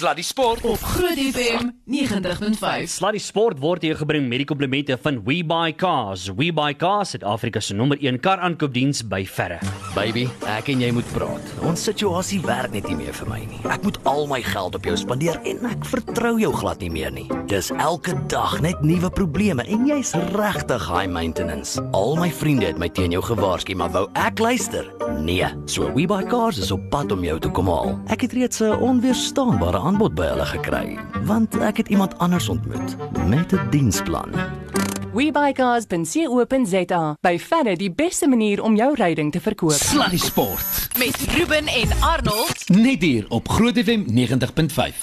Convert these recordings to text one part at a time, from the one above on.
Sluddy Sport op Groot FM 90.5. Sluddy Sport word hier gebring met die komplimente van WeBuyCars. WeBuyCars, Suid-Afrika se nommer 1 kar aankoopdiens by verre. Baby, ek en jy moet praat. Ons situasie werk net nie meer vir my nie. Ek moet al my geld op jou spandeer en ek vertrou jou glad nie meer nie. Dis elke dag net nuwe probleme en jy's regtig high maintenance. Al my vriende het my teen jou gewaarsku, maar wou ek luister? Nee. So WeBuyCars is op pad om jou te kom haal. Ek het reeds 'n onweerstaanbare aanbod by hulle gekry, want ek het iemand anders ontmoet met 'n diensplan. WeBuyCars.co.za. By verre die beste manier om jou ryding te verkoop. Sluddy Sport Met Ruben en Arnold net hier op Groot FM 90.5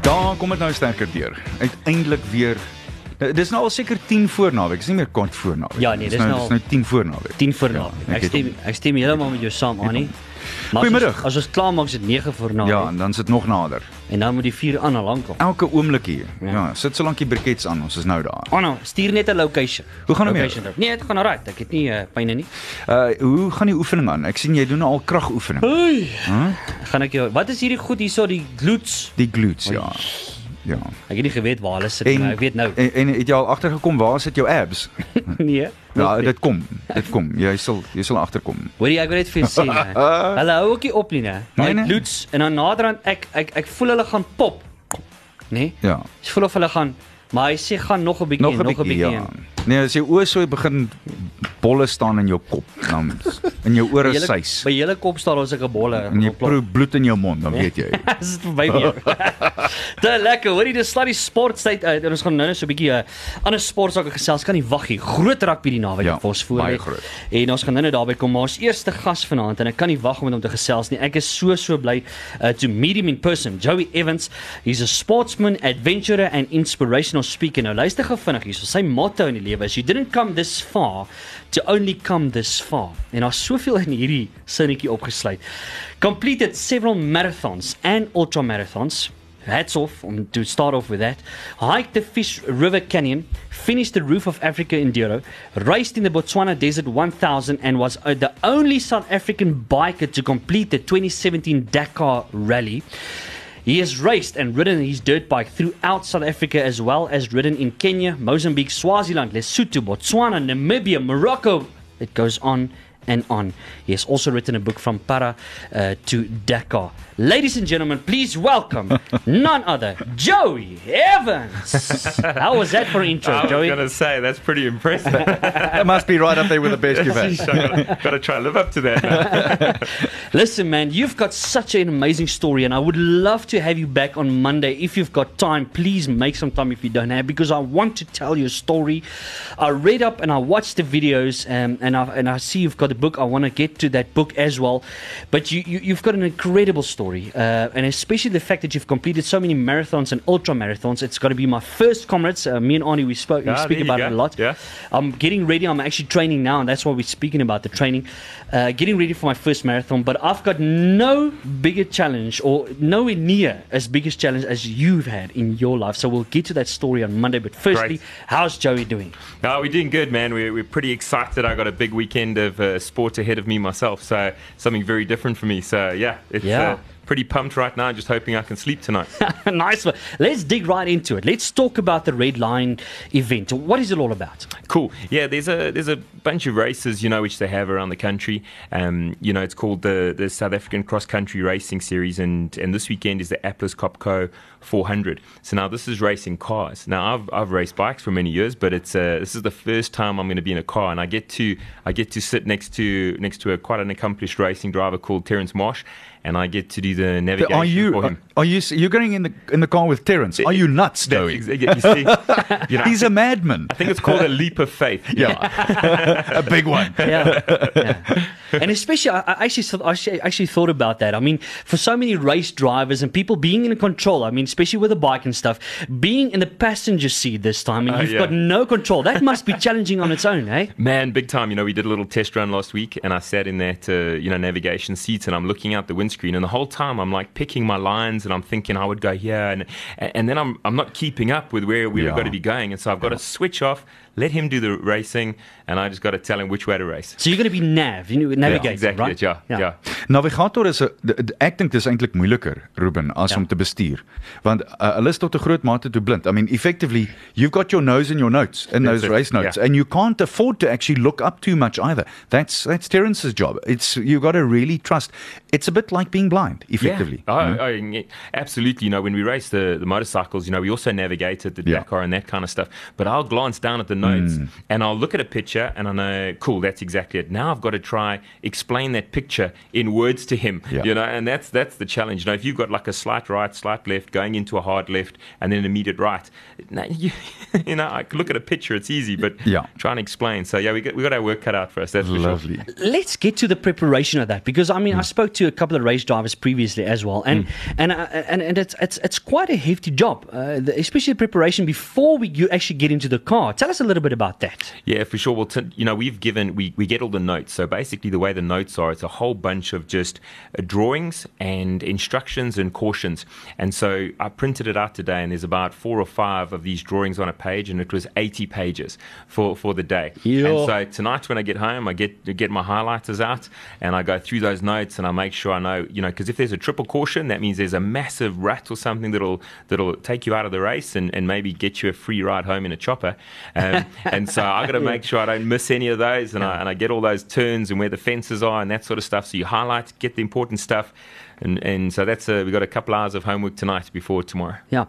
Daar kom dit nou sterker deur. Uiteindelik weer eh, Dis nou al seker 10 voor naweek. Dis nie meer kort voor naweek. Ja, nee, dis nou- dis nou 10 voor naweek. 10 voor Ja, naweek. ek Ek het stem ek stem heeltemal met jou saam, Annie. Goeiemiddag. As ons klaar maak is dit 9 voor naweek Ja, en dan sit nog nader. en dan moet die 4 aan al lank al. Elke oomblik hier. Ja. Ja, sit so lank die brikets aan. Ons is nou daar. Anna, stuur net 'n location. Hoe gaan dit. Nee, dit gaan alright. Ek het nie uh, pyne nie. Uh hoe gaan die oefening aan? Ek sien jy doen al kragoefening. Oei. Gaan ek jou Wat is hierdie goed hierso die glutes? Die glutes, ja. Ja. Ek het nie geweet waar hulle sit nie, maar ek weet nou. En, en het jy al agtergekom waar sit jou abs? nee. Ja, nie. dit kom. Dit kom. Jy sal jy sal agterkom. Hoorie, ek wil net vir jou sê, né? hulle hou ook nie op nie, né? Nee, nee. glutes en dan naderhand ek ek ek voel hulle gaan pop. Nee? Ja. Ek voel of hulle gaan maar hy sê gaan nog 'n bietjie Nog 'n bietjie. Ja. en- Nee, as jou oë so begin bolle staan in jou kop, dan in jou ore sys. By julle kop staan ons 'n bolle. En jy proe bloed in jou mond, dan weet jy. Dis verby weer. Te lekker. Hoorie, dis sluddy sporttyd uit en ons gaan nou net so 'n bietjie 'n uh, ander sportsake gesels. Kan nie wag nie. Groot rugby die naweek Ja, vir ons voor. baie lê. groot. En ons gaan nou net daarby kom. Maar ons eerste gas vanaand en ek kan nie wag om met hom te gesels nie. Ek is so so bly uh, to meet him in person. Joey Evans. He's a sportsman, adventurer and inspirational speaker. Nou luister gou vinnig hier. So sy motto in die lewe is you didn't come this far to only come this far. En daar's soveel in hierdie sinnetjie opgesluit. Completed several marathons and ultra marathons. Hats off to start off with that. Hiked the Fish River Canyon, finished the Roof of Africa Enduro, raced in the Botswana Desert 1000, and was uh, the only South African biker to complete the 2017 Dakar Rally. He has raced and ridden his dirt bike throughout South Africa as well as ridden in Kenya, Mozambique, Swaziland, Lesotho, Botswana, Namibia, Morocco. It goes on and on. He has also written a book from Para uh, to Dakar. Ladies and gentlemen, please welcome none other Joey Evans. How was that for an intro, I was Joey? going to say that's pretty impressive. That must be right up there with the best you've had. Got to try and live up to that. Listen, man, you've got such an amazing story, and I would love to have you back on Monday if you've got time. Please make some time if you don't have, because I want to tell your story. I read up and I watched the videos, um, and I and I see you've got a book. I want to get to that book as well, but you, you you've got an incredible story, uh, and especially the fact that you've completed so many marathons and ultra marathons. It's going to be my first comrades. Uh, me and Arnie, we spoke, we Ah, speak there you about it a lot. Yeah. I'm getting ready. I'm actually training now, and that's why we're speaking about the training. Uh, getting ready for my first marathon, but I've got no bigger challenge or nowhere near as biggest challenge as you've had in your life. So we'll get to that story on Monday. But firstly, Great. how's Joey doing? no, we're doing good, man. We're, we're pretty excited. I got a big weekend of uh, sport ahead of me myself, so something very different for me. So yeah, it's Yeah. Uh, pretty pumped right now. Just hoping I can sleep tonight. nice one. Let's dig right into it. Let's talk about the Red Line event. What is it all about? Cool. Yeah, there's a there's a bunch of races, you know, which they have around the country. Um, you know, it's called the the South African Cross Country Racing Series, and and this weekend is the Atlas Copco 400. So now this is racing cars. Now I've I've raced bikes for many years, but it's uh, this is the first time I'm going to be in a car, and I get to I get to sit next to next to a quite an accomplished racing driver called Terence Marsh, and I get to do the navigation Are you for are, him. are you you're getting in the in the car with Terence? Are you nuts, That- Joey? ex- you see, you know, He's a madman. I think it's called a leap of faith. Yeah, a big one. yeah, yeah. And especially, I, I actually, thought- I actually, actually thought about that. I mean, for so many race drivers and people being in control. I mean, especially with a bike and stuff, being in the passenger seat this time and Uh, you've yeah. got no control. That must be challenging on its own, eh? Man, big time. You know, we did a little test run last week, and I sat in that, uh, you know, navigation seat, and I'm looking out the windscreen, and the whole time I'm like picking my lines, and I'm thinking I would go here, and and then I'm I'm not keeping up with where we Yeah. were going to be going, and so I've got to switch off, let him do the racing, and I just got to tell him which way to race. So you're going to be nav, you know, navigator, exactly. right? it, Yeah, yeah. Navigator is 'n d- d- ek dink dis eintlik moeiliker, Ruben, as Ja. om te bestuur. Want uh, hulle is tot 'n groot mate toe blind. I mean, effectively, you've got your nose in your notes in That's those it, race notes yeah. and you can't afford to actually look up too much either. That's that's Terrence's job. It's you've got to really trust. It's a bit like being blind, effectively. Yeah. you Oh, know? oh, yeah, absolutely. You know, when we race the, the motorcycles, you know, we also navigated the Yeah. Dakar and that kind of stuff. But I'll glance down at the notes and I'll look at a picture and I know, cool, that's exactly it. Now I've got to try explain that picture in words to him. Yeah. You know, and that's that's the challenge. You know, if you've got like a slight right, slight left, going into a hard left, and then an immediate right, now you, you know, I look at a picture, it's easy, but Yeah. trying to explain. So yeah, we got we got our work cut out for us. That's for sure. Lovely. Let's get to the preparation of that because I mean I spoke to a couple of race drivers previously as well, and and uh, and and it's it's it's quite a hefty job, uh, the, especially the preparation before we you actually get into the car. Tell us a little bit about that. Yeah, for sure. Well, t- you know, we've given we we get all the notes. So basically, the way the notes are, it's a whole bunch of just uh, drawings and instructions and cautions. And so I printed it out today, and there's about four or five of these drawings on a page, and it was 80 pages for for the day. Yeah. And so tonight, when I get home, I get get my highlighters out, and I go through those notes, and I make sure I know, you know, because if there's a triple caution, that means there's a massive rat or something that'll that'll take you out of the race and, and maybe get you a free ride home in a chopper. Um, and so I've got to make sure I don't miss any of those, and I and I get all those turns and where the fences are and that sort of stuff. So you highlight, get the important stuff. And, and so that's a, we got a couple hours of homework tonight before tomorrow. Yeah,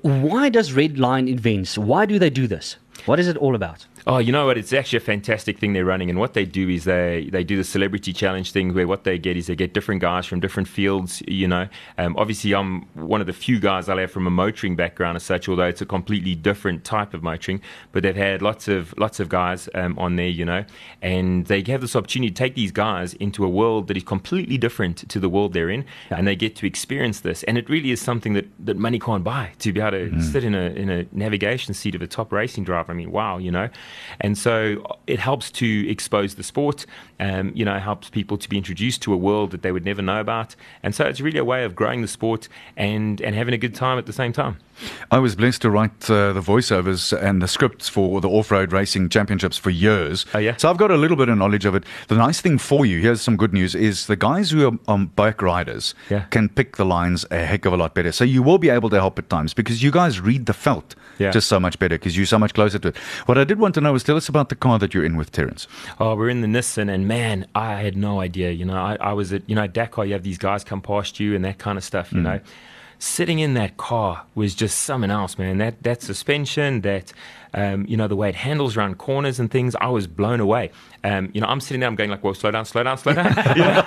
why does Red Line Events? Why do they do this? What is it all about? Oh, you know what? It's actually a fantastic thing they're running, and what they do is they they do the celebrity challenge thing, where what they get is they get different guys from different fields. You know, um, obviously I'm one of the few guys I'll have from a motoring background as such, although it's a completely different type of motoring. But they've had lots of lots of guys um, on there, you know, and they have this opportunity to take these guys into a world that is completely different to the world they're in, and they get to experience this. And it really is something that, that money can't buy. To be able to sit in a in a navigation seat of a top racing driver, I mean, wow, you know. And so it helps to expose the sport, um, you know, helps people to be introduced to a world that they would never know about. And so it's really a way of growing the sport and, and having a good time at the same time. I was blessed to write uh, the voiceovers and the scripts for the off-road racing championships for years. Oh, yeah? So I've got a little bit of knowledge of it. The nice thing for you, here's some good news, is the guys who are um, bike riders Yeah. can pick the lines a heck of a lot better. So you will be able to help at times because you guys read the felt Yeah. just so much better because you're so much closer to it. What I did want to know is tell us about the car that you're in with Terence. Oh, we're in the Nissan, and man, I had no idea. You know, I, I was at, you know, Dakar, you have these guys come past you and that kind of stuff, you know. Sitting in that car was just something else, man. That that suspension, that um, you know, the way it handles around corners and things, I was blown away. Um, you know, I'm sitting there, I'm going like, well, slow down, slow down, slow down. you know?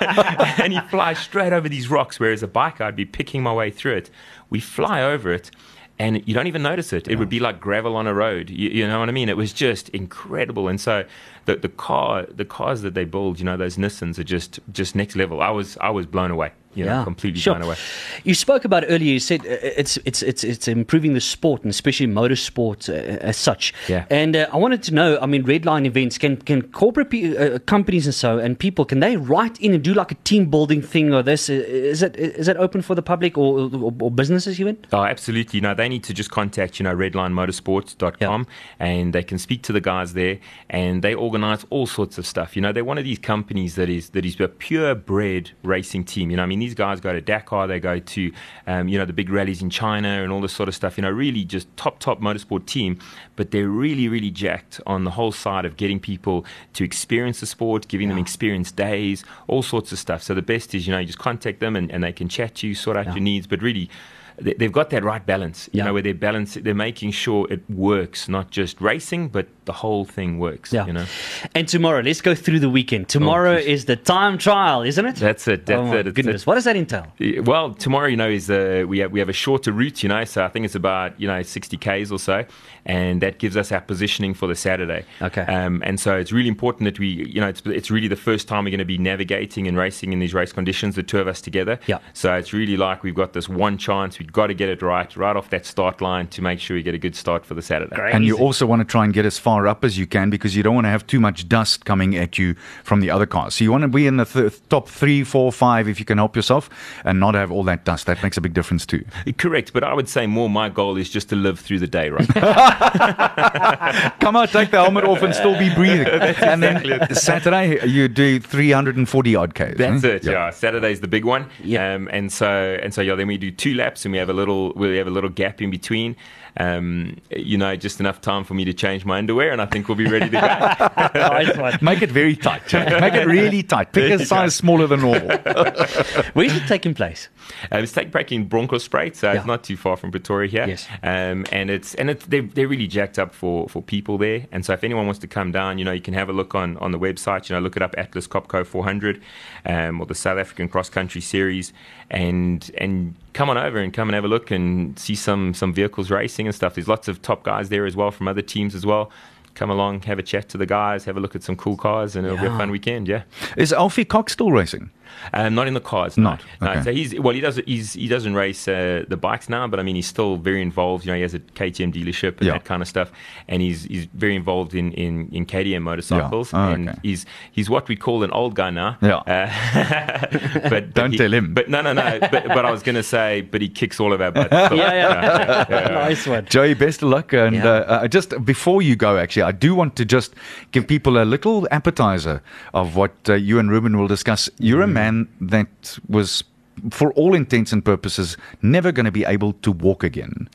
and you fly straight over these rocks, whereas a bike, I'd be picking my way through it. We fly over it, and you don't even notice it. It would be like gravel on a road. You, you know what I mean? It was just incredible. And so the the car, the cars that they build, you know, those Nissans are just just next level. I was I was blown away. You know, completely sure. away. You spoke about earlier. You said uh, it's it's it's it's improving the sport and especially motorsport uh, as such. Yeah. And uh, I wanted to know. I mean, Redline events can can corporate pe- uh, companies and so and people can they write in and do like a team building thing or this? Uh, Is it is it open for the public or or, or businesses even? Oh, absolutely. No, they need to just contact, you know, redlinemotorsports.com and they can speak to the guys there and they organize all sorts of stuff. You know, they're one of these companies that is that is a purebred racing team. You know, I mean, these guys go to Dakar, they go to, um, you know, the big rallies in China and all this sort of stuff. You know, really just top, top motorsport team, but they're really, really jacked on the whole side of getting people to experience the sport, giving them experience days, all sorts of stuff. So the best is, you know, you just contact them and, and they can chat to you, sort out your needs, but really, they've got that right balance, you Yeah. know, where they're balance, they're making sure it works, not just racing, but the whole thing works. Yeah. you know, And tomorrow, let's go through the weekend. Tomorrow geez. is the time trial, isn't it? that's it. That's oh it. It's- goodness, what does that entail? Well, tomorrow, you know, is uh, we have we have a shorter route, you know, so I think it's about you know 60 k's or so, and that gives us our positioning for the Saturday. Okay. Um, and so it's really important that we, you know, it's it's really the first time we're going to be navigating and racing in these race conditions, the two of us together. Yeah. So it's really like we've got this one chance. We got to get it right, right off that start line to make sure you get a good start for the Saturday. And you also want to try and get as far up as you can because you don't want to have too much dust coming at you from the other cars. So you want to be in the th- top three, four, five if you can help yourself and not have all that dust. That makes a big difference too. Correct, but I would say more my goal is just to live through the day, right? Come out, take the helmet off and still be breathing. and then Saturday, you do 340 odd Ks. That's eh? it. Yeah. Saturday's the big one. Yeah. Um, and so and so yeah, then we do two laps and we have a little we have a little gap in between. Um, you know, just enough time for me to change my underwear, and I think we'll be ready to go. Nice. Make it very tight. Make it really tight. Pick a size smaller than normal. Where's it taking place? Uh, it's taking place in Bronkhorstspruit, so Yeah. it's not too far from Pretoria here. Yes. Um, and it's and it's they're, they're really jacked up for for people there. And so if anyone wants to come down, you know, you can have a look on on the website. You know, look it up Atlas Copco 400, um, or the South African Cross Country Series, and and come on over and come and have a look and see some some vehicles racing and stuff. There's lots of top guys there as well from other teams as well. Come along, have a chat to the guys, have a look at some cool cars, and it'll be a fun weekend. Yeah. Is Alfie Cox still racing? Um, not in the cars. No. Not? No. Okay. So he's well. He does. He's he doesn't race uh, the bikes now, but I mean he's still very involved. You know, he has a KTM dealership and Yeah. that kind of stuff, and he's he's very involved in in, in KTM motorcycles. Oh, and okay. he's he's what we call an old guy now. Yeah. Uh, but, but Don't he- tell him. But no, no, no. But, but I was going to say, but he kicks all of our butts. So, Yeah, yeah. nice one. Joey, best of luck. And Yeah. uh, uh, just before you go, actually, I do want to just give people a little appetizer of what uh, you and Ruben will discuss. You're a man that was, for all intents and purposes, never going to be able to walk again.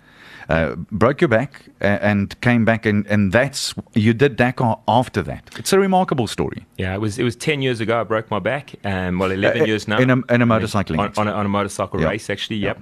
Uh, broke your back uh, and came back, and, and that's you did Dakar after that. It's a remarkable story. Yeah, it was it was ten years ago. I broke my back. Um, well, eleven Uh, years now. in a- in a motorcycling on, on, a, on a motorcycle Yeah. race, actually. Yep.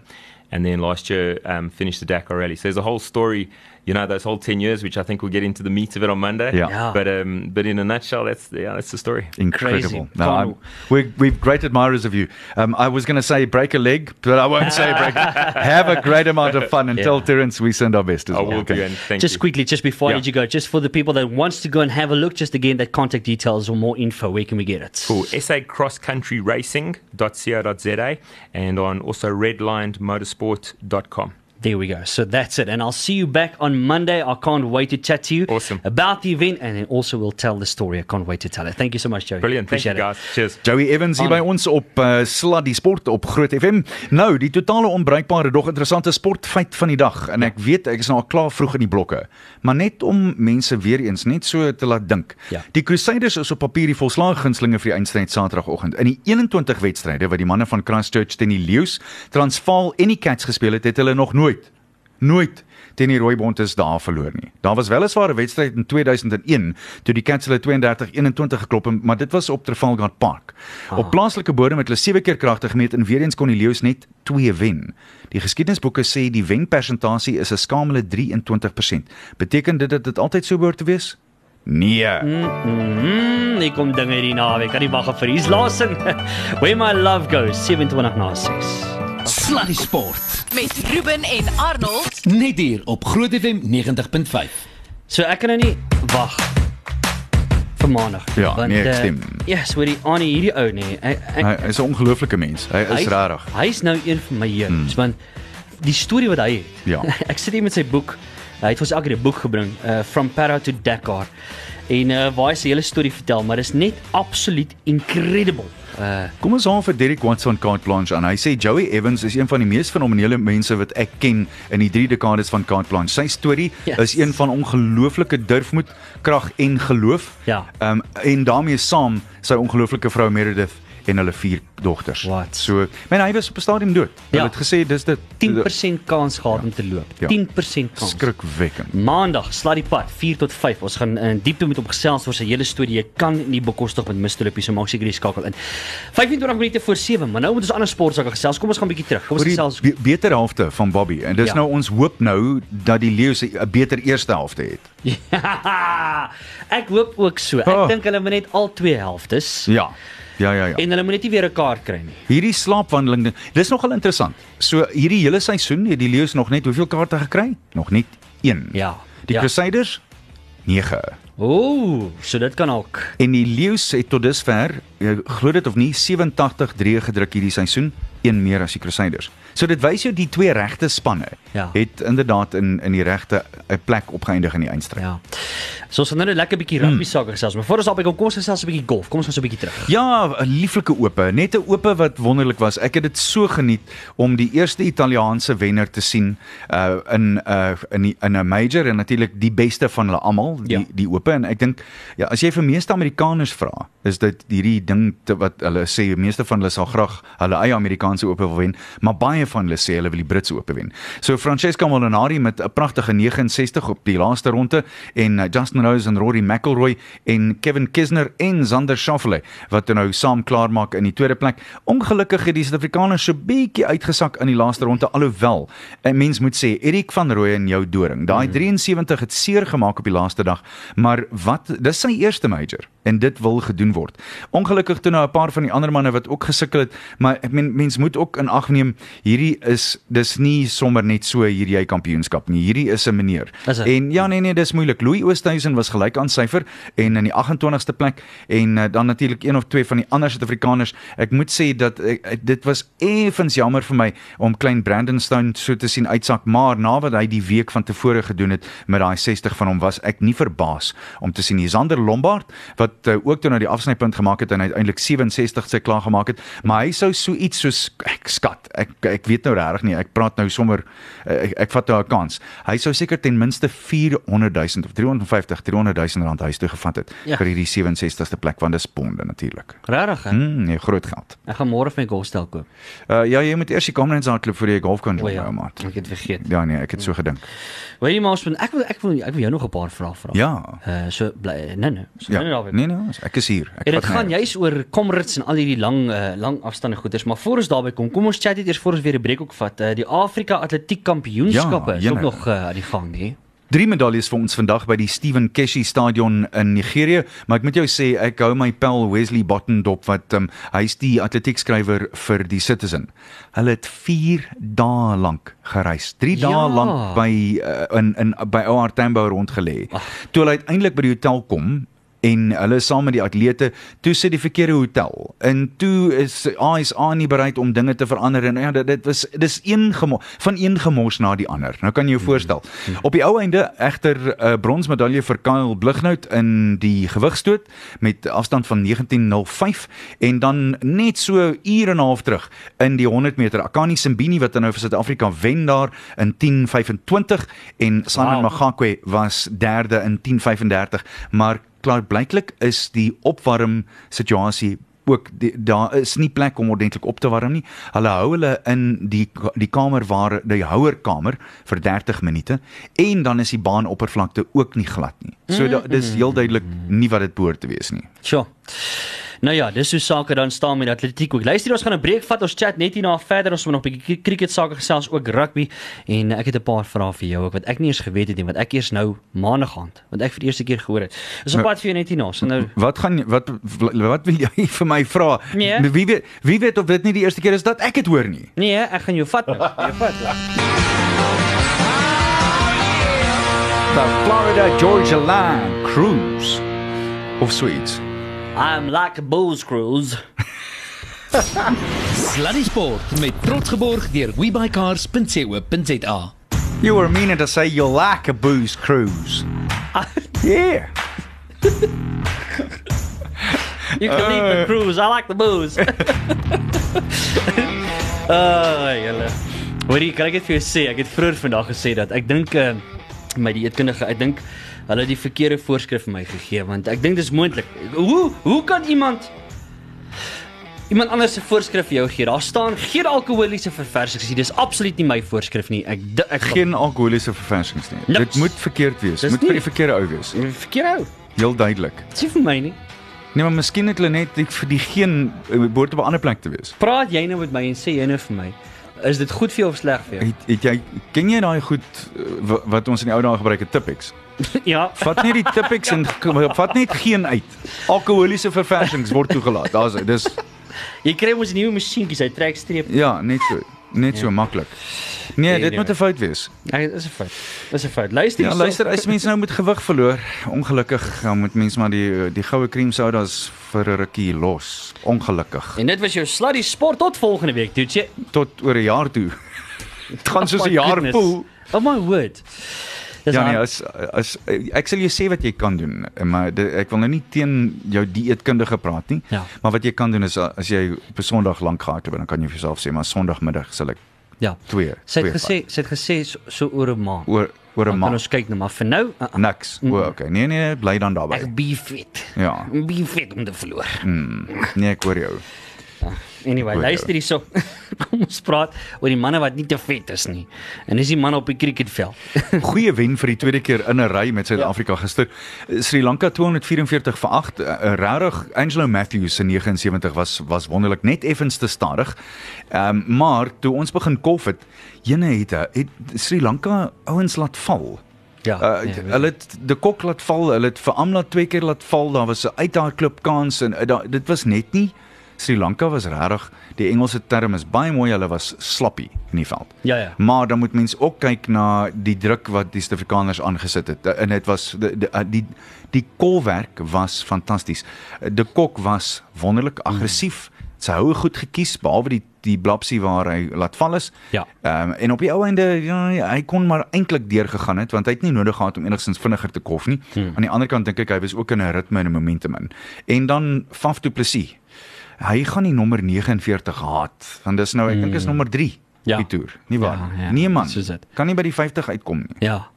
And then last year, um, finished the Dakar Rally. So there's a whole story, you know, those whole ten years, which I think we'll get into the meat of it on Monday. Yeah. Yeah. But um, but in a nutshell, that's yeah, that's the story. Incredible. Crazy. No, I'm, we're, we're great admirers of you. Um, I was going to say break a leg, but I won't say break. Have a great amount of fun and tell Terence we send our best as I well. will okay? do, and thank just you. quickly, just before I let you go, just for the people that wants to go and have a look, just again that contact details or more info, where can we get it? Cool. SA Cross Country Racing.co.za and on also redlinedmotorsport.com. There we go. So that's it. And I'll see you back on Monday. I can't wait to chat to you Awesome. about the event and then also we'll tell the story. I can't wait to tell it. Thank you so much, Joey. Brilliant. Thank you Appreciate guys. Cheers. Joey Evans hier by ons op uh, Sluddy Sport op Groot FM. Nou, die totale onbruikbare dog interessante sportfeit van die dag en ek weet ek is nou al klaar vroeg in die blokke. Maar net om mense weer eens net so te laat dink. Ja. Die Crusaders is op papier die volslae gunstelinge vir die eindstryd Saterdagoggend. In die 21 wedstryde wat die manne van Christchurch teen die Leeu's, Transvaal en die Cats gespeel het, het hulle nog nooit nooit teen die Rooibontes daar verloor nie. Daar was weliswaar 'n wedstryd in 2001 toe die Cats hulle 32-21 geklop het, maar dit was op Trafalgar Park. Ah. Op plaaslike bodem het hulle 7 keer kragtig gemeet en weer eens kon die Leeu's net 2 wen. Die geskiedenisboeke sê die wenpersentasie is 'n skamele 23%. Beteken dit dat dit altyd so behoort te wees? Nee. Mm. Mm, ek kom dinge hierdie naweek. Kan nie wag vir hier's Lawson. Where my love goes 27 na 6. Sluddy Sport. Met Ruben en Arnold. Net hier op Groot FM 90.5. So ek kan nou nie wag vir maandag. Ja, nee, ek eh, stem. Ja, yes, hoorie, Annie hierdie ou nee. Ek, Hy hy is 'n ongelooflike mens. Hy is regtig. Hy's nou een van my heuns hmm. want die storie wat hy het. Ja. ek sit hier met sy boek. Hy het ons elke keer 'n boek gebring, uh From Para to Dakar. En uh waar hy sy hele storie vertel, maar dis net absoluut incredible. Uh Kom ons haal vir Derek Watson Carte Blanche aan. Hy sê Joey Evans is een van die mees fenomenele mense wat ek ken in die 3 dekades van Carte Blanche. Sy storie Yes. is een van ongelooflike durfmoed, krag en geloof. Ja. Ehm um, en daarmee saam sy ongelooflike vrou Meredith en hulle vier dogters. Wat? So, men hy was op 'n stadium dood. Hulle Ja. het gesê dis dit 10% kans gehad om te loop. Ja. 10% kans. skrikwekkend. Maandag, slaat die pad 4 tot 5. Ons gaan in diepte met hom gesels oor sy hele storie. Jy kan nie bekostig met. Lippie, so maak seker jy skakel in. 25 minute voor 7, maar nou moet ons ander sportsake gesels. Kom ons gaan 'n bietjie terug. Kom ons die gesels. be beter helfte van Bobby en dis Ja. nou ons hoop nou dat die leeu 'n beter eerste helfte het. Ja, ek hoop ook so. Ek Oh. dink hulle moet net al twee helftes Ja. Ja ja ja. en hulle moet net nie weer 'n kaart kry nie. Hierdie slaapwandeling, ding, dis nogal interessant. So hierdie hele seisoen het die leeu's nog net hoeveel kaarte gekry? Nog net 1. Ja. Die ja. Crusaders 9. Ooh, so dit kan ook. En die leeu's het tot dusver, jy glo dit of nie, 87 drie gedruk hierdie seisoen, een meer as die Crusaders. So dit wys jou die twee regte spanne Ja. het inderdaad in in die regte 'n plek opgeëindig in die eindstryd. Ja. So ons gaan nou net lekker bietjie rugby sake gesels, maar voor ons daarby kom, kom ons gesels 'n bietjie golf. Kom ons gaan so 'n bietjie terug. Ja, 'n lieflike ope, net 'n ope wat wonderlik was. Ek het dit so geniet om die eerste Italiaanse wenner te sien uh in uh in die, in 'n major en natuurlik die beste van hulle almal, die Ja. die ope en ek dink ja, as jy vir meeste Amerikaners vra, is dit hierdie ding te, wat hulle sê meeste van hulle sal graag hulle eie Amerikaanse ope wil wen, maar baie van hulle sê hulle wil die Britse ope wen. So Francesca Molinari met 'n pragtige 69 op die laaste ronde en uh, Justin Rose en Rory McIlroy en Kevin Kisner en Xander Schauffele wat nou saam klaarmaak in die tweede plek. Ongelukkig het die Suid-Afrikaners so bietjie uitgesak in die laaste ronde alhoewel 'n mens moet sê Erik van Rooyen jou doring. Daai 73 het seer gemaak op die laaste dag, maar wat dis sy eerste major en dit wil gedoen word. Ongelukkig toe nou 'n paar van die ander manne wat ook gesukkel het, maar ek meen mens moet ook in ag neem hierdie is dis nie sommer net so hierdie jy kampioenskap nie. Hierdie is 'n meneer. Is dit? En ja nee nee, dis moeilik. Louis Oosthuizen was gelyk aan syfer en in die 28ste plek en uh, dan natuurlik een of twee van die ander Suid-Afrikaners. Ek moet sê dat ek, dit was effens jammer vir my om klein Brandon Stone so te sien uitsak, maar na wat hy die week van tevore gedoen het met daai 60 van hom was ek nie verbaas om te sien Sander Lombard wat uh, ook toe na die afsnypunt gemaak het en uiteindelik 67 sy klaar gemaak het, maar hy sou so iets soos ek skat. Ek ek weet nou regtig nie. Ek praat nou sommer uh, ek, ek vat nou 'n kans. Hy sou seker ten minste 400 000 of 350 300 000 rand huis toe gevat het Ja. vir hierdie 67ste plek want dis ponde natuurlik. Regtig hè? Mm, nee, groot geld. Ek gaan môre vir my golfstel koop. Uh ja, jy moet eers die Kamerads hardloop voor jy golf kan doen, ja, ja. maat. ek het vergeet. Ja nee, ek het so gedink. Weet jy maar ek wil ek wil ek wil jou nog 'n paar vrae vra. Ja. Uh so bly nee nee. So Ja. nee, nee, Nee nee, ek is hier. Ek dit gaan nergens. juis oor Comrades en al hierdie lang uh, lang afstande goeders, maar voor ons daarby kom, kom ons chat eers voor ons weer 'n breek ook vat. Uh, die Afrika Atletiek Kampioenskappe Ja, is ook nog uh, aan die gang, nee. Drie medaljes vir ons vandag by die Stephen Keshi Stadion in Nigerië, maar ek moet jou sê ek hou my pel Wesley Botton dop wat um, hy's die atletiekskrywer vir die Citizen. Hulle het 4 dae lank gereis. 3 Ja. dae lank by uh, in in by OR Tambo rondgelê. Toe hulle uiteindelik by die hotel kom en hulle saam met die atlete toe sit die verkeerde hotel. En toe is ASA nie bereid om dinge te verander en ja dit, dit was dis een gemo van een gemors na die ander. Nou kan jy jou voorstel. Op die ou einde egter 'n uh, bronsmedalje vir Kyle Blighnout in die gewigstoot met afstand van 19.05 en dan net so ure en 'n half terug in die 100 meter Akani Simbini wat nou vir Suid-Afrika wen daar in 10.25 en Simon Wow. Magakwe was derde in 10.35 maar klaar blyklik is die opwarm situasie ook die, daar is nie plek om ordentlik op te warm nie. Hulle hou hulle in die die kamer waar die houerkamer vir 30 minute en dan is die baanoppervlakte ook nie glad nie. So da, dis heel duidelik nie wat dit behoort te wees nie. Sjoe. Nou ja, dis hoe sake dan staan met atletiek ook. Luister, ons gaan 'n breek vat. Ons chat net hierna verder. Ons moet nog 'n bietjie cricket sake gesels, ook rugby en ek het 'n paar vrae vir jou ook wat ek nie eens geweet het nie, wat ek eers nou maandag aand, wat ek vir die eerste keer gehoor het. Is op Nou- pad vir jou net hierna. So nou Wat gaan wat wat wil jy vir my vra? Nee. Wie weet wie weet of dit nie die eerste keer is dat ek dit hoor nie. Nee, ek gaan jou vat nou. Jy vat. The Florida Georgia Line Cruise of Sweets. I'm like a booze cruise. Sluddy Sport met trots geborg deur webycars.co.za. You were meaning to say you like a booze cruise. yeah. You can eat the cruise. I like the booze. Ah, julle. Hoorie, kan ek dit vir jou sê? Ek het vroeër vandag gesê dat ek dink uh, my dieetkundige, ek dink hulle het die verkeerde voorskrif vir my gegee want ek dink dis moontlik. Hoe hoe kan iemand iemand anders se voorskrif vir jou gee? Daar staan geen alkoholiese verversings nie. Dis absoluut nie my voorskrif nie. Ek ek Geen alkoholiese verversings nie. Niks. Dit moet verkeerd wees. Dis moet vir nie. die verkeerde ou wees. verkeerd hou. Heel duidelik. Sê vir my nie. Nee, maar miskien het hulle net vir die geen eh, behoort op 'n ander plek te wees. Praat jy nou met my en sê jy nou vir my, is dit goed vir jou of sleg vir jou? Het, het jy ken jy daai goed eh, wa- wat ons in die ou dae gebruik het Tipex? ja. Vat net die Tipex en ge- vat net geen uit. Alkoholiese verversings word toegelaat. Daar's dis Jy kry mos nuwe masjienkies, hy trek streep. ja, net so. Net so maklik. Nee, dit moet 'n fout wees. Hey, dis 'n fout. Dis 'n fout. Luister Ja, luister, as mens nou met gewig verloor, ongelukkig dan moet mens maar die die goue cream sodas vir 'n rukkie los. Ongelukkig. En dit was jou sluddy sport tot volgende week, Toetsie. Tot oor 'n jaar toe. Dit gaan soos Oh 'n my jaar voel. Oh my word. Dis Ja nee, as as ek sal jou sê wat jy kan doen, maar de, ek wil nou nie teen jou dieetkundige praat nie. Ja. Maar wat jy kan doen is as jy op 'n Sondag lank gehardloop, dan kan jy vir jouself sê maar Sondagmiddag sal ek Ja. 2 Sy het gesê, sy het gesê so, so oor 'n maand. oor oor 'n Dan kan maand. ons kyk nou maar vir nou. Uh, uh, Niks. O, okay. Nee nee, bly dan daarbey. ek be fit. Ja. Be fit om te verloor. Mm, nee, ek hoor jou. Anyway, Goed, luister hierso. Kom ons praat oor die manne wat nie te vet is nie. En dis die manne op die cricketveld. Goeie wen vir die tweede keer in 'n ry met Suid-Afrika Ja. gister. Sri Lanka 244 vir 8. Uh, Regtig Angelo Matthews se 79 was was wonderlik net effens te stadig. Ehm um, maar toe ons begin kolf het, jene het, het Sri Lanka ouens laat val. Ja. Uh, nee, hulle het die kok laat val, hulle het vir Amla twee keer laat val. Daar was 'n uithaalklip kans en uh, da, dit was net nie Sri Lanka was regtig die Engelse term is baie mooi, hulle was slappie in die veld. Ja, ja. Maar dan moet mens ook kyk na die druk wat die Suid-Afrikaners aangesit het. En dit was die die die, die kolwerk was fantasties. De Kok was wonderlik aggressief. Sy houe goed gekies behalwe die die blapsie waar hy laat val is. Ja. Ehm um, en op die ou einde ja, hy kon maar eintlik deurgegaan het want hy het nie nodig gehad om enigstens vinniger te kof nie. Hmm. Aan die ander kant dink ek hy was ook in 'n ritme en 'n momentum in. En dan Faf du Plessis. Hy gaan die nommer 49 haat want dis nou ek dink is nommer 3 Ja. die toer. Nie waar? Ja, ja, nee man. soos dit. Kan nie by die 50 uitkom nie. Ja.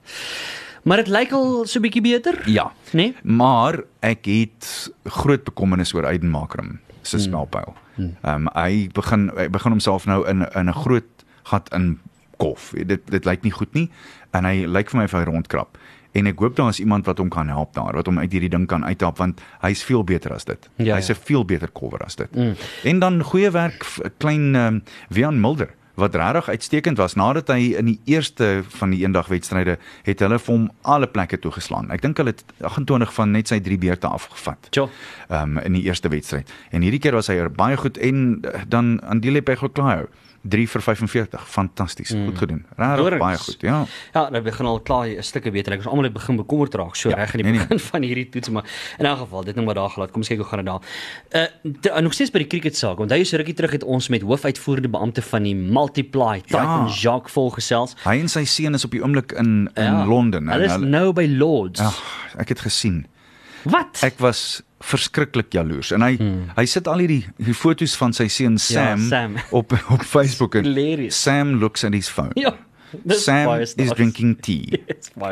Maar dit lyk al so bietjie beter. Ja. Nee? Maar ek het groot bekommernis oor Aiden Makram se spelpyl. Ehm um, hy begin hy begin homself nou in in 'n groot gat in kolf. Dit dit lyk nie goed nie en hy lyk vir my of hy rondkrap. En ek hoop daar is iemand wat hom kan help daar, wat hom uit hierdie ding kan uithelp want hy's veel beter as dit. Ja, hy's ja. 'n veel beter kolwer as dit. Mm. En dan goeie werk klein um, Wian Mulder wat regtig uitstekend was nadat hy in die eerste van die eendagwedstryde het hulle vir hom alle plekke toegeslaan. Ek dink hulle het 28 van net sy 3 beurte afgevat. Jo. Ehm um, in die eerste wedstryd. En hierdie keer was hy er baie goed en eh, dan Andile Pegoklayo 3 vir 45. Fantasties. Mm. Goed gedoen. Regtig baie goed. Ja. Ja, nou begin al klaar 'n stukke beter. Ek ons almal het begin bekommerd raak so Ja, reg in die nee, nee. begin van hierdie toets, maar in elk geval, dit nou maar daar gelaat. Kom ons kyk hoe gaan dit daar. Uh te, nog steeds by die cricket saak. Onthou jy so rukkie terug het ons met hoofuitvoerende beampte van die Multiply, Titan Ja. Jacques volgesels. Hy en sy seun is op die oomblik in in Ja, Londen en Hulle is nou by Lords. Ag, ek het gesien. Wat? Ek was verskriklik jaloers en hy hmm. hy sit al hierdie die foto's van sy seun Ja, Sam, Sam. op op Facebook en Hilarious. Sam looks at his phone. Ja. Sam is snaaks. drinking tea.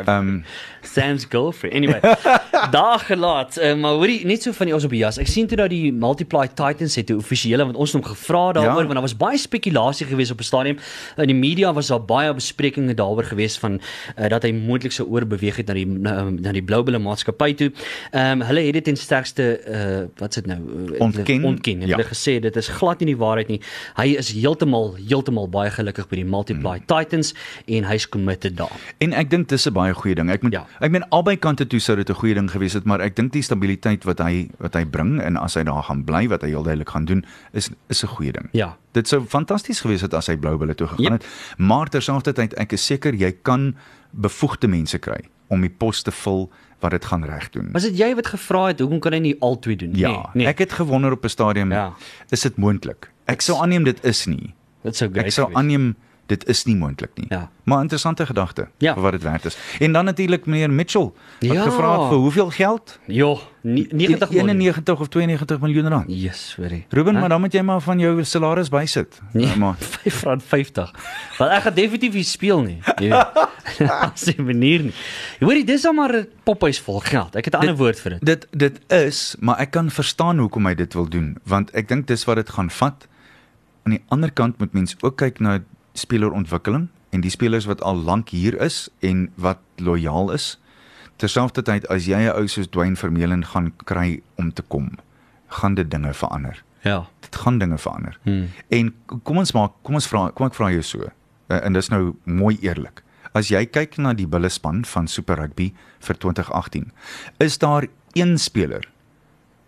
Um Sam's girlfriend. Anyway, daar gelaat. Uh, maar hoorie, net so van die ons op die jas. Ek sien toe dat die Multiply Titans het 'n offisiële want ons het hom gevra daaroor Ja. want daar was baie spekulasie geweest op 'n stadium. In die media was daar baie besprekings daaroor geweest van uh, dat hy moontlik sou oorbeweeg het na die na, na die Blue Bulls maatskappy toe. Ehm um, hulle het dit ten sterkste uh, wat sit nou uh, Ontken. ontken. Het Ja. Hulle gesê dit is glad nie die waarheid nie. Hy is heeltemal heeltemal baie gelukkig by die Multiply Hmm. Titans en hy's committed daar. En ek dink dis 'n baie goeie ding. Ek moet Ja. ja. ek meen albei kante toe sou dit 'n goeie ding gewees het, maar ek dink die stabiliteit wat hy wat hy bring en as hy daar gaan bly wat hy heel duidelik gaan doen is is 'n goeie ding. Ja. Dit sou fantasties gewees het as hy Blou Bulle toe gegaan Yep. het. Maar terselfdertyd ek is seker jy kan bevoegde mense kry om die pos te vul wat dit gaan reg doen. Was dit jy wat gevra het hoekom kan hy nie albei doen nie? Ja, nee, nee. ek het gewonder op 'n stadium Ja. is dit moontlik? Ek sou aanneem dit is nie. dit sou great Ek sou aanneem dit is nie moontlik nie. Ja. Maar interessante gedagte Ja. vir wat dit werd is. En dan natuurlik meneer Mitchell wat Ja. gevra het vir hoeveel geld? Jo, ni- 90 miljoen. 91 of 92 miljoen rand. Yes, sorry. Ruben, Hæ? maar dan moet jy maar van jou salaris bysit. Nee, Maar R5.50. Want ek gaan definitief nie speel nie. Jy weet. As jy manier nie. Jy Hoorie, dis dan maar 'n pophuis vol geld. Ek het 'n ander woord vir dit. dit dit is, maar ek kan verstaan hoekom hy dit wil doen, want ek dink dis wat dit gaan vat. Aan die ander kant moet mens ook kyk na spelerontwikkeling en die spelers wat al lank hier is en wat lojaal is. Terselfdertyd as jy 'n ou soos Dwayne Vermeulen gaan kry om te kom, gaan dit dinge verander. Ja. Dit gaan dinge verander. Hmm. En kom ons maak kom ons vra kom ek vra jou so. Uh, en dis nou mooi eerlik. As jy kyk na die bulle span van Super Rugby vir 2018, is daar een speler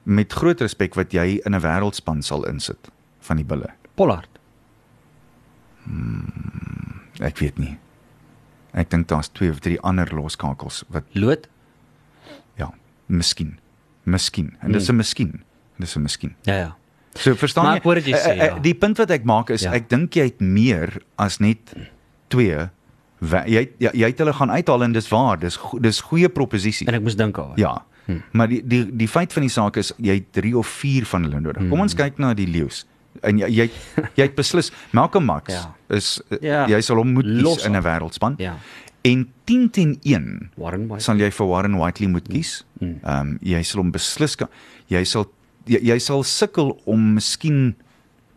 met groot respek wat jy in 'n wêreldspan sal insit van die bulle. Pollard. Ek weet nie. Ek dink daar's twee of drie ander loskakels wat Lood? ja, miskien. Miskien. En dis 'n miskien. Dis 'n miskien. Ja ja. So verstaan Maar ek hoor wat jy Eh, sê, eh, ja. Die punt wat ek maak is Ja. ek dink jy het meer as net twee we- jy jy, jy het hulle gaan uithaal en dis waar, dis go- dis goeie proposisies. En ek moes dink daaroor. Ja. Hmm. Maar die die die feit van die saak is jy het 3 of 4 van hulle nodig. Kom ons kyk na die leeu's. En jy jy jy het beslis Malcolm Max Ja. is Ja. ja. jy sal hom moet kies in 'n wêreldspan. Ja. En 10 teen 1 Warren White. sal jy vir Warren Whiteley moet kies. Ehm um, jy sal hom beslis kan jy sal jy, jy sal sukkel om miskien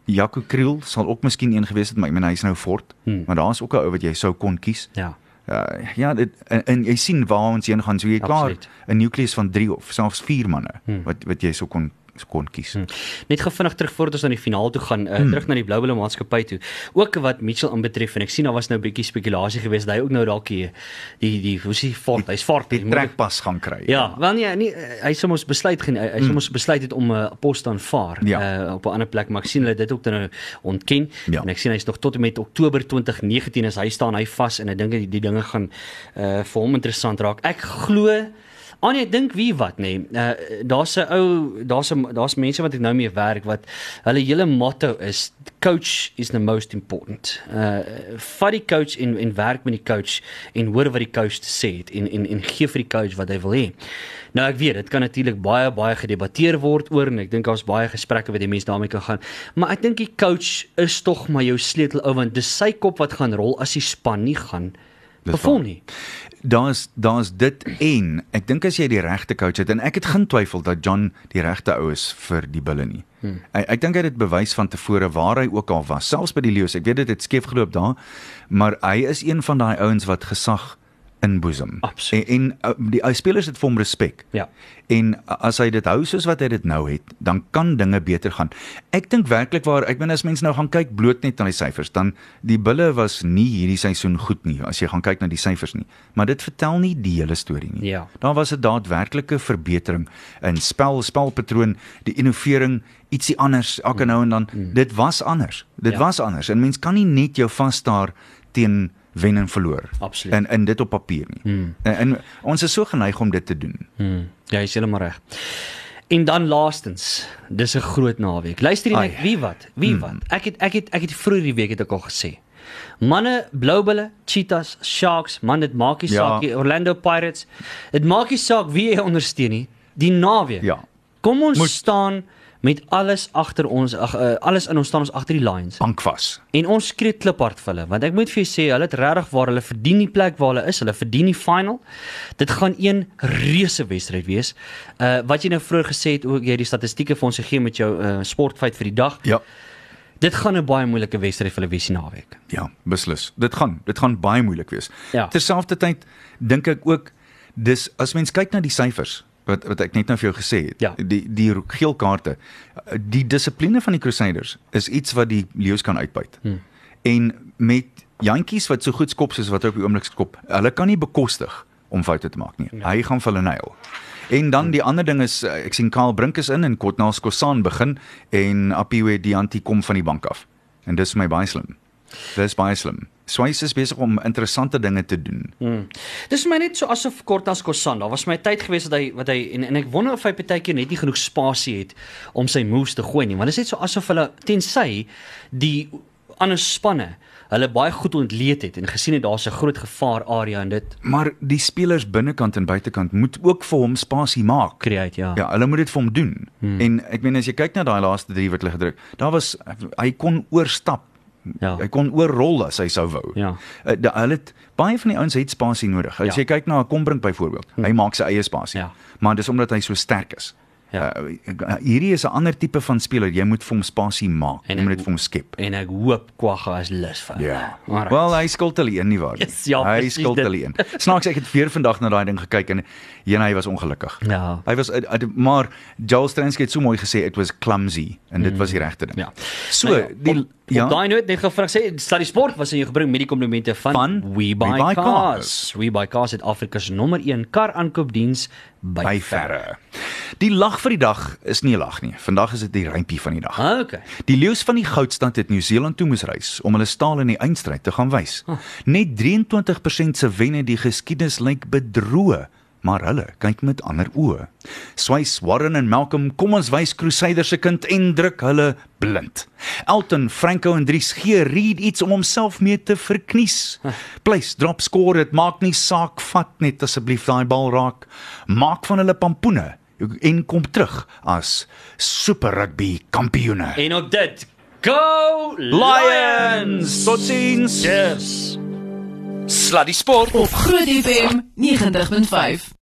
Jaco Kriel sal ook miskien een gewees het, maar ek meen hy's nou fort. Hmm. Maar daar's ook 'n ou wat jy sou kon kies. Ja. Uh, ja, dit en, en jy sien waar ons heen gaan. So jy het klaar Absoluut. 'n nukleus van 3 of selfs 4 manne Hmm. wat wat jy sou kon kon kies. Hmm. Net gou vinnig terug voordat ons na die finaal toe gaan, uh, Hmm. terug na die Blou Bulle maatskappy toe. Ook wat Mitchell aanbetref en ek sien daar was nou 'n bietjie spekulasie geweest dat hy ook nou dalk die die die hoe sê fort, hy's fort. Die moet- trekpas gaan kry. Ja, wel nee, nie, hy sou mos besluit gen- hy sou mos besluit het om 'n uh, pos te aanvaar Hmm. Ja. uh, op 'n ander plek, maar ek sien hulle dit ook nou ontken Ja. en ek sien hy's nog tot en met Oktober 2019 as hy staan hy vas en ek dink die, die dinge gaan uh, vir hom interessant raak. Ek glo Anie, ek dink wie wat nê. Nee. Uh daar's 'n ou, daar's 'n daar's mense wat ek nou mee werk wat hulle hele motto is coach is the most important. Uh vat die coach en en werk met die coach en hoor wat die coach te sê het en en en gee vir die coach wat hy wil hê. Nou ek weet dit kan natuurlik baie baie gedebatteer word oor en ek dink daar's baie gesprekke wat die mense daarmee kan gaan. Maar ek dink die coach is tog maar jou sleutel ou want dis sy kop wat gaan rol as die span nie gaan Dis waar. nie. Daar's daar's dit en ek dink as jy die regte coach het en ek het geen twyfel dat John die regte ou is vir die bulle nie. Hmm. Ek, ek dink hy het dit bewys van tevore waar hy ook al was, selfs by die leeu's. Ek weet dit het skeef geloop daar, maar hy is een van daai ouens wat gesag inboesem. Absoluut. En, en uh, die ou spelers het vir hom respek. Ja. En as hy dit hou soos wat hy dit nou het, dan kan dinge beter gaan. Ek dink werklik waar, ek bedoel as mense nou gaan kyk bloot net na die syfers, dan die bulle was nie hierdie seisoen goed nie as jy gaan kyk na die syfers nie. Maar dit vertel nie die hele storie nie. Ja. Daar was 'n daadwerklike verbetering in spel, spelpatroon, die innovering, ietsie anders elke nou en dan. Dit was anders. Dit Ja. was anders. En mens kan nie net jou vasstaar teen wen en verloor. Absoluut. En en dit op papier nie. Hmm. En, en ons is so geneig om dit te doen. Hmm, ja, jy is heeltemal reg. En dan laastens, dis 'n groot naweek. Luister jy net wie wat? Wie wat? Ek het ek het ek het vroeër die week het ek al gesê. Manne, Bloubulle, Cheetahs, Sharks, man dit maak nie Ja. saak nie. Orlando Pirates. Dit maak nie saak wie jy ondersteun nie. Die naweek. Ja. Kom ons Moet- staan met alles agter ons, ag uh, alles in ons staan ons agter die Lions. Bankvas. En ons skree kliphard vir hulle want ek moet vir jou sê hulle het regtig waar hulle verdien die plek waar hulle is. Hulle verdien die final. Dit gaan een reuse wedstryd wees. Uh wat jy nou vroeër gesê het ook jy die statistieke vir ons gegee met jou uh sportfeit vir die dag. Ja. Dit gaan 'n baie moeilike wedstryd vir hulle wees die naweek. Ja, beslis. Dit gaan dit gaan baie moeilik wees. Ja. Terselfdertyd dink ek ook dis as mens kyk na die syfers wat wat ek net nou vir jou gesê het, Ja. die die geel kaarte, die dissipline van die Crusaders is iets wat die leeu's kan uitbuit. Hmm. En met jantjies wat so goed skop soos wat hy op die oomblik skop, hulle kan nie bekostig om foute te maak nie. Ja. Hy gaan vir hulle nail. En dan die ander ding is eh, ek sien Karl Brink is in en Kotnaas Kosan begin en Apiwe Dianti kom van die bank af. En dis vir my baie slim. Dis baie slim. Swys is besig om interessante dinge te doen. Hmm. Dis my net so asof Kortas Kosan, daar was my tyd gewees dat hy wat hy en, en ek wonder of hy partykeer net nie genoeg spasie het om sy moves te gooi nie, want dit is net so asof hulle tensy die ander spanne hulle baie goed ontleed het en gesien het daar's 'n groot gevaar area en dit Maar die spelers binnekant en buitekant moet ook vir hom spasie maak. create ja. Ja, hulle moet dit vir hom doen. Hmm. En ek meen as jy kyk na daai laaste 3 wat hulle gedruk, daar was hy kon oorstap. Ja. Hy kon oorrol as hy sou wou. Ja. Uh, da- hulle het baie van die ouens het spasie nodig. As Ja. jy kyk na 'n Kombrink byvoorbeeld, hy maak sy eie spasie. Ja. Maar dis omdat hy so sterk is. Ja. Uh, hierdie is 'n ander tipe van speler. Jy moet vir hom spasie maak. En jy moet ek- dit vir hom skep. En ek hoop Kwagga is lus vir. Ja. Alright. Wel, hy skuld hulle een nie waar nie. Yes, ja, hy skuld hulle een. Snaaks ek het weer vandag na daai ding gekyk en een hy was ongelukkig. Ja. Hy was uh, uh, maar Joel Stransky het so mooi gesê it was clumsy en dit was die regte ding. Ja. So, Nou ja, die om- Ja. Op daai noot net gevra sê stad die sport was in jou gebring met die komplimente van, Van We Buy, We Buy Cars. Cars. We Buy Cars het Afrika se nommer 1 kar aankoopdiens by, by verre. Die lag vir die dag is nie 'n lag nie. Vandag is dit die rympie van die dag. Ah, okay. Die leeu's van die goudstad het Nieu-Seeland toe moes reis om hulle staal in die eindstryd te gaan wys. Net 23% se wenne die geskiedenis lyk bedroe, maar hulle kyk met ander oë. Swys, Warren en Malcolm, kom ons wys Crusaders se kind en druk hulle blind. Elton, Franco en Dries gee Reed iets om homself mee te verknies. Pleis, drop score, dit maak nie saak, vat net asseblief daai bal raak. Maak van hulle pampoene en kom terug as Super Rugby kampioene. En op dit Go Lions! Totsiens. Cheers. Sluddy Sport Op Groot FM 90.5.